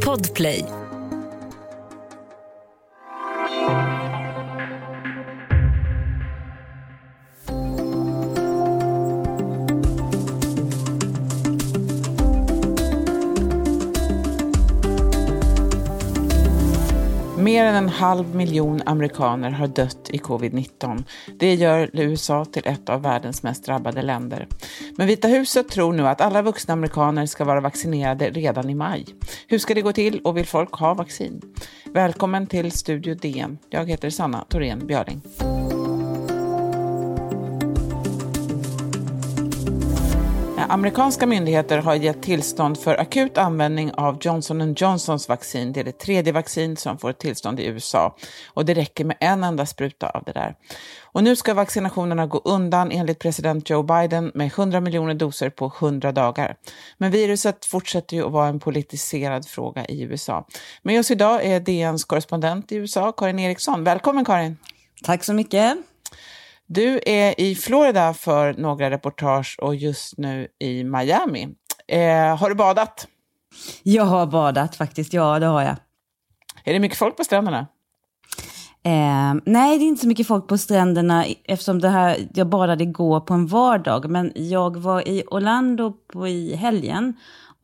Podplay. En halv miljon amerikaner har dött i covid-19. Det gör USA till ett av världens mest drabbade länder. Men Vita huset tror nu att alla vuxna amerikaner ska vara vaccinerade redan i maj. Hur ska det gå till och vill folk ha vaccin? Välkommen till Studio DN. Jag heter Sanna Thorén Björling. Amerikanska myndigheter har gett tillstånd för akut användning av Johnson Johnsons vaccin. Det är det tredje vaccin som får tillstånd i USA. Och det räcker med en enda spruta av det där. Och nu ska vaccinationerna gå undan enligt president Joe Biden med 100 miljoner doser på 100 dagar. Men viruset fortsätter ju att vara en politiserad fråga i USA. Med oss idag är DNs korrespondent i USA, Karin Eriksson. Välkommen Karin! Tack så mycket! Du är i Florida för några reportage och just nu i Miami. Eh, har du badat? Jag har badat faktiskt, ja det har jag. Är det mycket folk på stränderna? Eh, nej, det är inte så mycket folk på stränderna eftersom det här, jag badade igår på en vardag. Men jag var i Orlando på, i helgen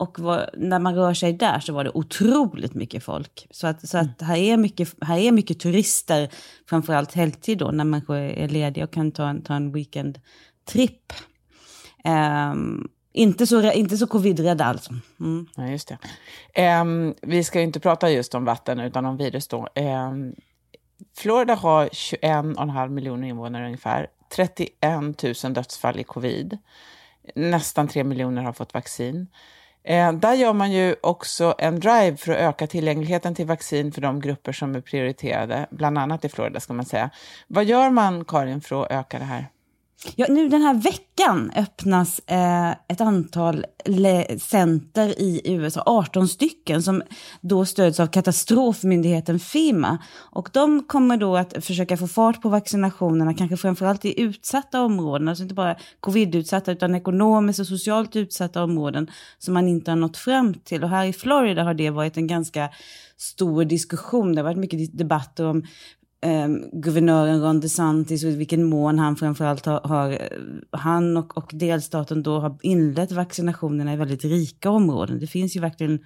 och var, när man rör sig där så var det otroligt mycket folk. Så att, så att här, är mycket, här är mycket turister, framförallt helgtid då, när människor är lediga och kan ta en, ta en weekendtripp. Um, ehm, inte så, inte så covid-rädda alltså. Mm. Ja, just det. Um, vi ska ju inte prata just om vatten utan om virus då. Um, Florida har 21,5 miljoner invånare ungefär. 31 000 dödsfall i covid. Nästan 3 miljoner har fått vaccin. Eh, där gör man ju också en drive för att öka tillgängligheten till vaccin för de grupper som är prioriterade, bland annat i Florida ska man säga. Vad gör man, Karin, för att öka det här? Ja, nu den här veckan öppnas eh, ett antal center i USA, 18 stycken, som då stöds av katastrofmyndigheten FEMA. Och de kommer då att försöka få fart på vaccinationerna, kanske framförallt i utsatta områden, alltså inte bara covid-utsatta, utan ekonomiskt och socialt utsatta områden som man inte har nått fram till. Och här i Florida har det varit en ganska stor diskussion. Det har varit mycket debatter om eh, guvernören Ron DeSantis och i vilken mån han framförallt har, har han och, och delstaten då har inlett vaccinationerna i väldigt rika områden. Det finns ju verkligen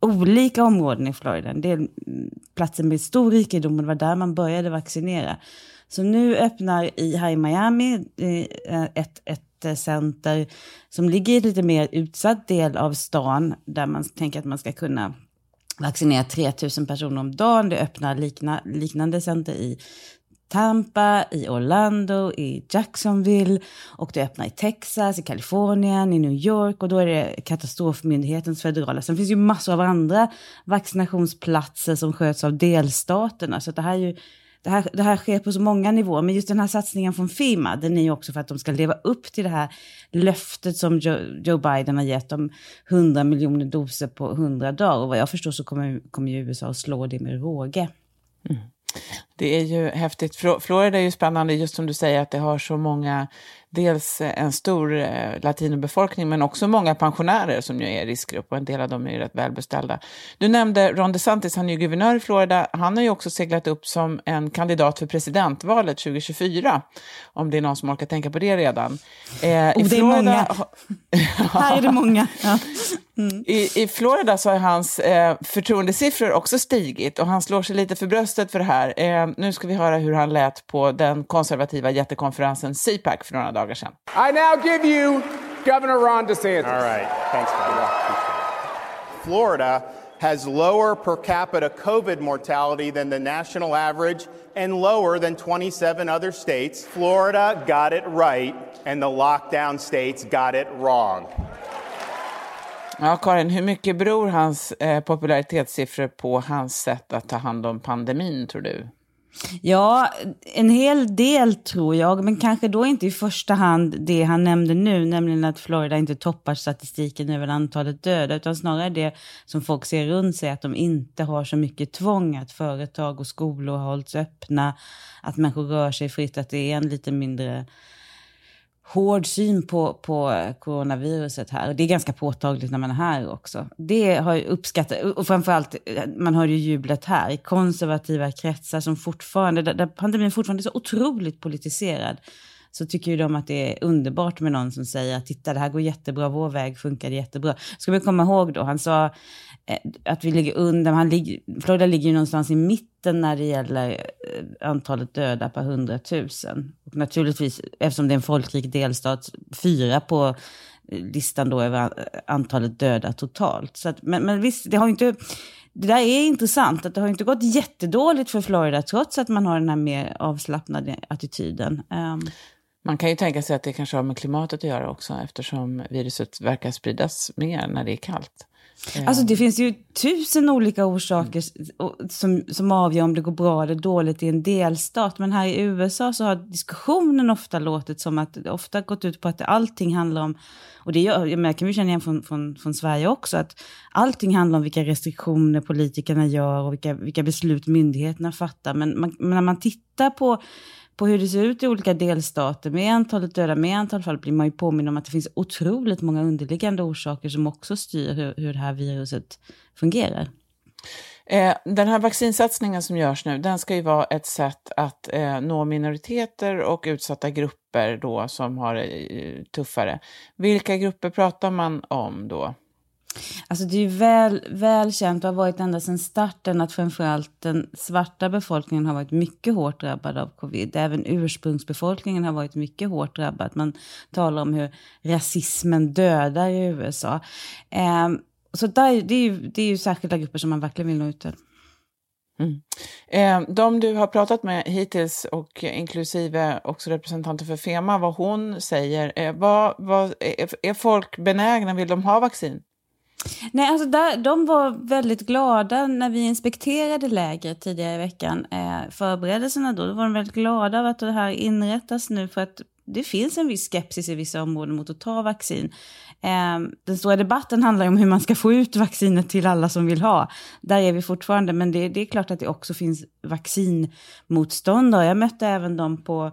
olika områden i Florida. En del mm, platser med stor rikedom och det var där man började vaccinera. Så nu öppnar i, här i Miami ett, ett eh, center som ligger i en lite mer utsatt del av stan där man tänker att man ska kunna vaccinera 3000 personer om dagen. Det öppnar likna, liknande center i Tampa, i Orlando, i Jacksonville och det öppnar i Texas, i Kalifornien, i New York och då är det katastrofmyndighetens federala. Sen finns ju massor av andra vaccinationsplatser som sköts av delstaterna. Så det här är ju det här, det här sker på så många nivåer, men just den här satsningen från Fima, den är ju också för att de ska leva upp till det här löftet som Joe, Joe Biden har gett om 100 miljoner doser på 100 dagar. Och vad jag förstår så kommer, kommer ju USA att slå det med råge. Mm. Det är ju häftigt. Florida är ju spännande, just som du säger, att det har så många dels en stor eh, latinobefolkning men också många pensionärer som ju är i riskgrupp och en del av dem är ju rätt välbeställda. Du nämnde Ron DeSantis, han är ju guvernör i Florida. Han har ju också seglat upp som en kandidat för presidentvalet 2024, om det är någon som orkar tänka på det redan. Eh, oh, det Florida... är många. Här är det många. Ja. Mm. I, I Florida så har hans eh, förtroendesiffror också stigit och han slår sig lite för bröstet för det här. Eh, nu ska vi höra hur han lät på den konservativa jättekonferensen CPAC för några dagar sedan. I now give you Governor Ron DeSantis. All right. Thanks. Florida has lower per capita COVID mortality than the national average and lower than 27 other states. Florida got it right, and the lockdown states got it wrong. Ja, Karin, hur mycket beror hans eh, popularitetssiffror på hans sätt att ta hand om pandemin, tror du? Ja, en hel del tror jag, men kanske då inte i första hand det han nämnde nu, nämligen att Florida inte toppar statistiken över antalet döda, utan snarare det som folk ser runt sig, att de inte har så mycket tvång, att företag och skolor har hållits öppna, att människor rör sig fritt, att det är en lite mindre hård syn på, på coronaviruset här. Och det är ganska påtagligt när man är här också. Det har jag uppskattat, och framförallt, man hör ju jublet här, i konservativa kretsar som fortfarande, där, pandemin fortfarande är så otroligt politiserad så tycker ju de att det är underbart med någon som säger att titta det här går jättebra, vår väg funkar jättebra. Ska vi komma ihåg då, han sa eh, att vi ligger under, han ligger, Florida ligger ju någonstans i mitten när det gäller eh, antalet döda per hundratusen. Och naturligtvis, eftersom det är en folkrik delstat, fyra på eh, listan då över eh, antalet döda totalt. Så att, men, men visst, det har inte... Det där är intressant, att det har inte gått jättedåligt för Florida trots att man har den här mer avslappnade attityden. Um, man kan ju tänka sig att det kanske har med klimatet att göra också eftersom viruset verkar spridas mer när det är kallt. Eh. Alltså det finns ju tusen olika orsaker som, som avgör om det går bra eller dåligt i en delstat. Men här i USA så har diskussionen ofta låtit som att det ofta gått ut på att allting handlar om, och det gör, jag kan ju känna igen från, från, från Sverige också, att allting handlar om vilka restriktioner politikerna gör och vilka, vilka beslut myndigheterna fattar. Men, man, men när man tittar på på hur det ser ut i olika delstater med antalet döda, med antal fall, blir man ju påminn om att det finns otroligt många underliggande orsaker som också styr hur, hur det här viruset fungerar. Eh, den här vaccinsatsningen som görs nu, den ska ju vara ett sätt att eh, nå minoriteter och utsatta grupper då som har eh, tuffare. Vilka grupper pratar man om då? Alltså det är ju väl, väl känt och har varit ända sedan starten att framförallt den svarta befolkningen har varit mycket hårt drabbad av covid. Även ursprungsbefolkningen har varit mycket hårt drabbad. Man talar om hur rasismen dödar i USA. Eh, så där, det, är ju, det är ju särskilda grupper som man verkligen vill nå ut till. Mm. Eh, de du har pratat med hittills, och inklusive också representanter för FEMA, vad hon säger, eh, vad, vad, är, är folk benägna, vill de ha vaccin? Nej, alltså där, de var väldigt glada när vi inspekterade lägret tidigare i veckan. Eh, förberedelserna då, då var de väldigt glada över att det här inrättas nu för att det finns en viss skepsis i vissa områden mot att ta vaccin. Eh, den stora debatten handlar om hur man ska få ut vaccinet till alla som vill ha. Där är vi fortfarande, men det, det är klart att det också finns vaccinmotståndare. Jag mötte även dem på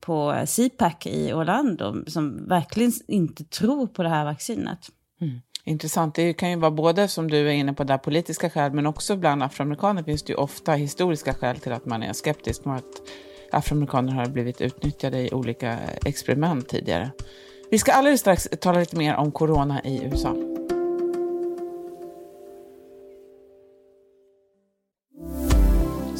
på CPAC i Orlando som verkligen inte tror på det här vaccinet. Mm. Intressant. Det kan ju vara både, som du är inne på, där politiska skäl, men också bland afroamerikaner finns det ju ofta historiska skäl till att man är skeptisk mot att afroamerikaner har blivit utnyttjade i olika experiment tidigare. Vi ska alldeles strax tala lite mer om corona i USA.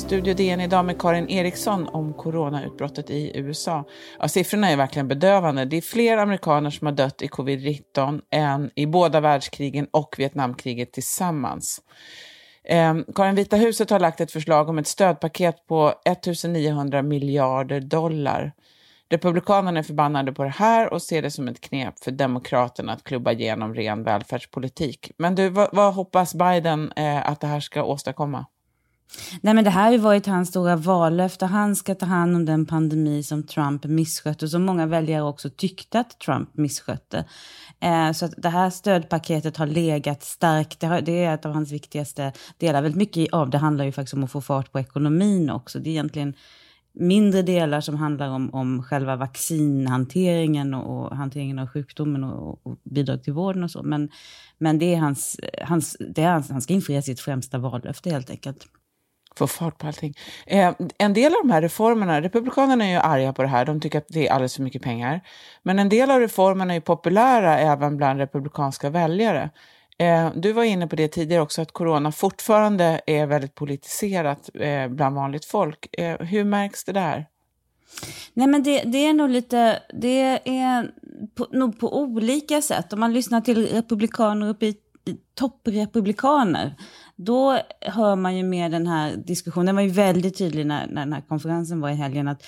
Studio DN idag med Karin Eriksson om coronautbrottet i USA. Ja, siffrorna är verkligen bedövande. Det är fler amerikaner som har dött i covid-19 än i båda världskrigen och Vietnamkriget tillsammans. Eh, Karin Vita huset har lagt ett förslag om ett stödpaket på 1900 miljarder dollar. Republikanerna är förbannade på det här och ser det som ett knep för Demokraterna att klubba igenom ren välfärdspolitik. Men du, vad, vad hoppas Biden eh, att det här ska åstadkomma? Nej, men det här har ju varit hans stora vallöfte. Han ska ta hand om den pandemi som Trump misskötte och som många väljare också tyckte att Trump misskötte. Eh, så att det här stödpaketet har legat starkt. Det, har, det, är ett av hans viktigaste delar. Väldigt mycket av det handlar ju faktiskt om att få fart på ekonomin också. Det är egentligen mindre delar som handlar om, om själva vaccinhanteringen och, och hanteringen av sjukdomen och, och, bidrag till vården och så. Men, men det är hans, hans, det är hans, han ska infria sitt främsta vallöfte helt enkelt få fart på allting. Eh, en del av de här reformerna, Republikanerna är ju arga på det här, de tycker att det är alldeles för mycket pengar. Men en del av reformerna är populära även bland republikanska väljare. Eh, du var inne på det tidigare också, att corona fortfarande är väldigt politiserat eh, bland vanligt folk. Eh, hur märks det där? Nej men det, det är nog lite, det är på, nog på olika sätt. Om man lyssnar till republikaner uppe i topprepublikaner, då hör man ju mer den här diskussionen, den var ju väldigt tydlig när, när den här konferensen var i helgen, att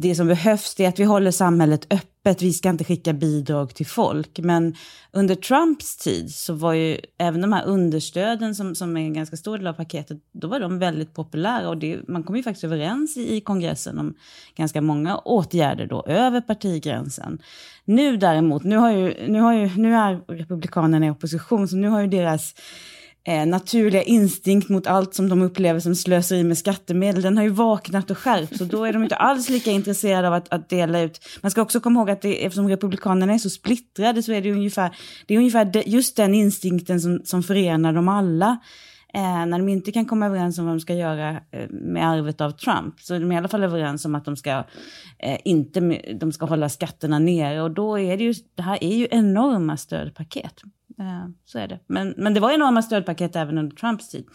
det som behövs är att vi håller samhället öppet, vi ska inte skicka bidrag till folk. Men under Trumps tid så var ju även de här understöden som, som är en ganska stor del av paketet, då var de väldigt populära och det, man kom ju faktiskt överens i, i kongressen om ganska många åtgärder då över partigränsen. Nu däremot, nu, har ju, nu, har ju, nu är republikanerna i opposition så nu har ju deras eh, naturliga instinkt mot allt som de upplever som slöseri med skattemedel, den har ju vaknat och skärpts och då är de inte alls lika intresserade av att, att dela ut. Man ska också komma ihåg att det, eftersom republikanerna är så splittrade så är det ungefär, det är ungefär just den instinkten som, som förenar dem alla. Eh, när de inte kan komma överens om vad de ska göra eh, med arvet av Trump så är de i alla fall överens om att de ska, eh, inte, de ska hålla skatterna nere och då är det ju, det här är ju enorma stödpaket. Eh, så är det. Men, men det var enorma stödpaket även under Trumps tid.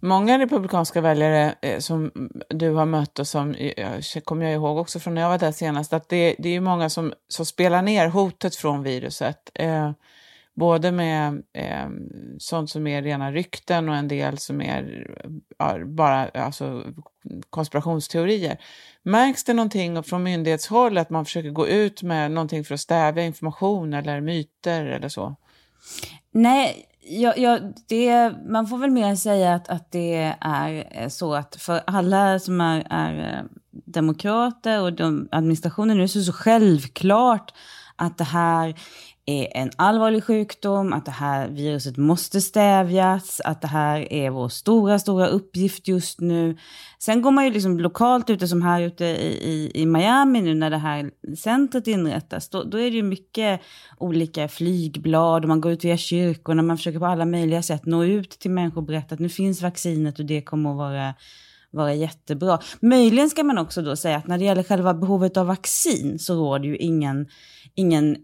Många republikanska väljare eh, som du har mött och som eh, kommer jag ihåg också från när jag var där senast, att det, det är många som, som spelar ner hotet från viruset. Eh, både med eh, sånt som är rena rykten och en del som är ja, bara alltså, konspirationsteorier. Märks det någonting från myndighetshåll att man försöker gå ut med någonting för att stävja information eller myter eller så? Nej, jag, jag, det, man får väl mer säga att, att det är eh, så att för alla som är, är eh, demokrater och de, administrationen nu så är det så självklart att det här är en allvarlig sjukdom, att det här viruset måste stävjas, att det här är vår stora, stora uppgift just nu. Sen går man ju liksom lokalt ute, som här ute i, i, i Miami nu när det här centret inrättas, då, då är det ju mycket olika flygblad och man går ut via kyrkorna, man försöker på alla möjliga sätt nå ut till människor och berätta att nu finns vaccinet och det kommer att vara vara jättebra. Möjligen ska man också då säga att när det gäller själva behovet av vaccin så råder ju ingen, ingen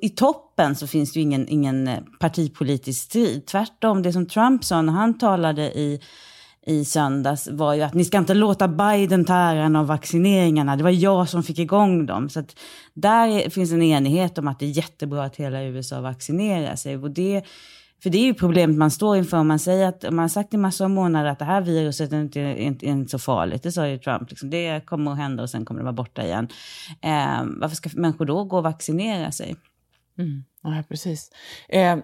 i toppen så finns det ju ingen, ingen eh, partipolitisk strid. Tvärtom, det som Trump sa när han talade i, i söndags var ju att ni ska inte låta Biden ta äran av vaccineringarna. Det var jag som fick igång dem. Så att där finns en enighet om att det är jättebra att hela USA vaccinerar sig. Och det för det är ju problemet man står inför om man säger att, man har sagt i massor av månader att det här viruset är inte, inte, inte så farligt, det sa ju Trump, liksom, det kommer att hända och sen kommer det vara borta igen. Eh, varför ska människor då gå och vaccinera sig? Mm. Ja, precis. Eh,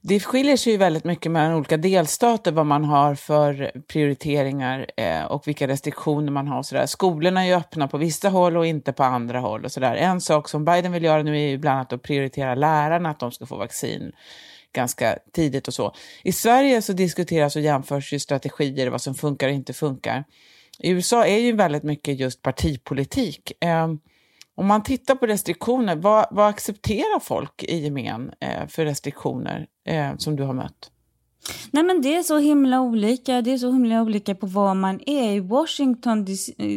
det skiljer sig ju väldigt mycket mellan olika delstater vad man har för prioriteringar eh, och vilka restriktioner man har. Så Skolorna är ju öppna på vissa håll och inte på andra håll. Och så där. En sak som Biden vill göra nu är ju bland annat att prioritera lärarna, att de ska få vaccin ganska tidigt och så. I Sverige så diskuteras och jämförs ju strategier, vad som funkar och inte funkar. I USA är ju väldigt mycket just partipolitik. Eh, om man tittar på restriktioner, vad, vad accepterar folk i gemen eh, för restriktioner eh, som du har mött? Nej men det är så himla olika. Det är så himla olika på var man är. I Washington,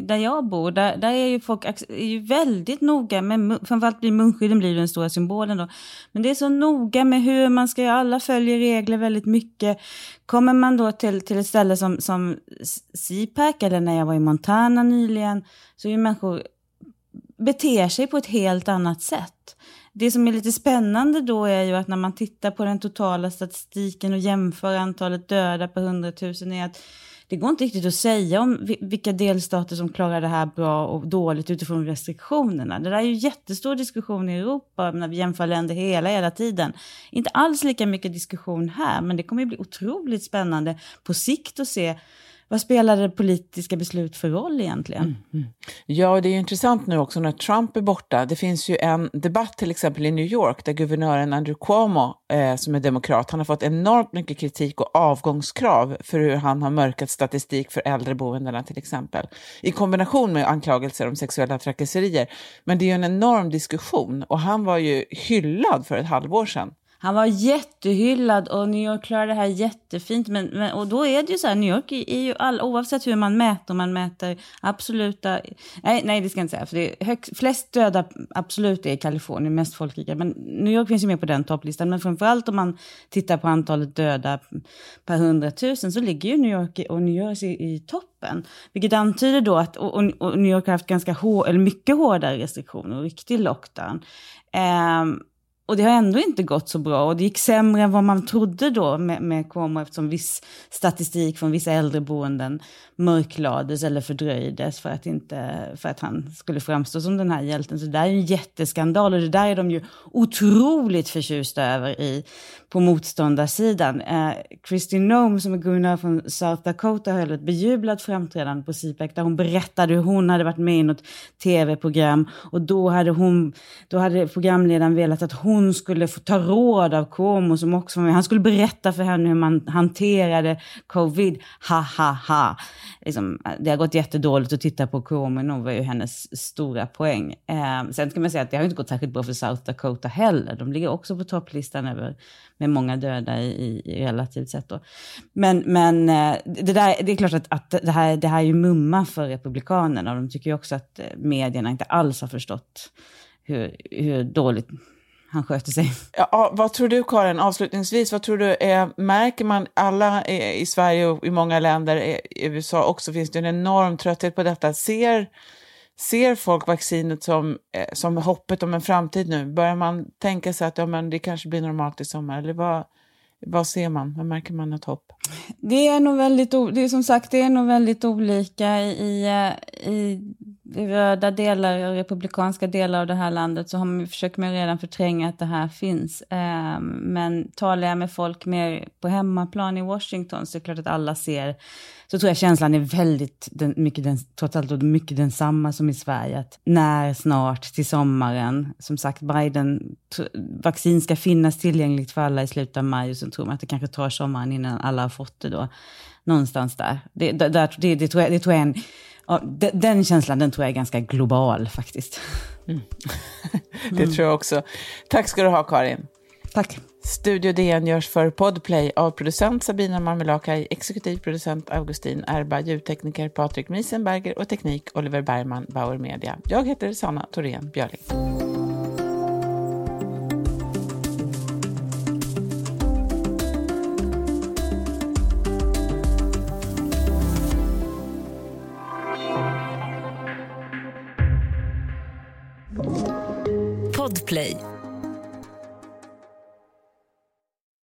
där jag bor, där, där är ju folk är ju väldigt noga med, framförallt blir munskydden blir den stora symbolen då. Men det är så noga med hur man ska göra, alla följer regler väldigt mycket. Kommer man då till, till ett ställe som, som CPAC, eller när jag var i Montana nyligen, så är ju människor beter sig på ett helt annat sätt. Det som är lite spännande då är ju att när man tittar på den totala statistiken och jämför antalet döda per 100 000 är att det går inte riktigt att säga om vilka delstater som klarar det här bra och dåligt utifrån restriktionerna. Det där är ju jättestor diskussion i Europa när vi jämför länder hela, hela tiden. Inte alls lika mycket diskussion här, men det kommer ju bli otroligt spännande på sikt att se vad spelade politiska beslut för roll egentligen? Mm, mm. Ja, det är ju intressant nu också när Trump är borta. Det finns ju en debatt till exempel i New York där guvernören Andrew Cuomo, eh, som är demokrat, han har fått enormt mycket kritik och avgångskrav för hur han har mörkat statistik för äldreboendena till exempel. I kombination med anklagelser om sexuella trakasserier. Men det är ju en enorm diskussion och han var ju hyllad för ett halvår sedan. Han var jättehyllad och New York klarade det här jättefint. Men, men, och då är det ju så här, New York är, ju all, oavsett hur man mäter, om man mäter absoluta, nej, nej det ska jag inte säga, för det är högst, flest döda absolut är i Kalifornien, mest folkrika. Men New York finns ju med på den topplistan. Men framförallt om man tittar på antalet döda per hundratusen så ligger ju New York och New Jersey i, i toppen. Vilket antyder då att, och, och New York har haft ganska hår, eller mycket hårdare restriktioner och riktig lockdown. Um, och det har ändå inte gått så bra och det gick sämre än vad man trodde då med, med Cuomo eftersom viss statistik från vissa äldreboenden mörklades eller fördröjdes för att, inte, för att han skulle framstå som den här hjälten. Så det där är en jätteskandal och det där är de ju otroligt förtjusta över i, på motståndarsidan. Eh, Christine Nome som är guvernör från South Dakota höll ett bejublat framträdande på CPAC där hon berättade hur hon hade varit med i något tv-program och då hade, hon, då hade programledaren velat att hon hon skulle få ta råd av Cuomo som också var med. Han skulle berätta för henne hur man hanterade covid. Ha, ha, ha. Liksom, det har gått jättedåligt att titta på Cuomo nu var ju hennes stora poäng. Eh, sen kan man säga att det har inte gått särskilt bra för South Dakota heller. De ligger också på topplistan över, med många döda i, i relativt sett. Då. Men, men eh, det, där, det är klart att, att det, här, det här är ju mumma för Republikanerna. De tycker ju också att eh, medierna inte alls har förstått hur, hur dåligt han sköter sig. Ja, vad tror du, Karin, avslutningsvis, vad tror du, är, märker man alla i Sverige och i många länder, i USA också, finns det en enorm trötthet på detta? Ser, ser folk vaccinet som, eh, som hoppet om en framtid nu? Börjar man tänka sig att ja, men det kanske blir normalt i sommar? Eller vad, vad ser man? Vad märker man ett hopp? Det är nog väldigt, det är som sagt, det är nog väldigt olika i, i röda delar och republikanska delar av det här landet så har man, försöker man redan förtränga att det här finns. Eh, men talar jag med folk mer på hemmaplan i Washington så är det klart att alla ser, så tror jag känslan är väldigt, den, mycket den, trots allt mycket densamma som i Sverige. Att när snart till sommaren, som sagt Biden, vaccin ska finnas tillgängligt för alla i slutet av maj och så tror man att det kanske tar sommaren innan alla har fått det då. Någonstans där. Det, där, det, det, tror, jag, det tror jag en Ja, den känslan den tror jag är ganska global faktiskt. Mm. det tror jag också. Tack ska du ha Karin. Tack. Studio DN görs för Podplay av producent Sabina Marmelakai, exekutiv producent Augustin Erba, ljudtekniker Patrik Miesenberger och teknik Oliver Bergman, Bauer Media. Jag heter Sanna Thorén Björling.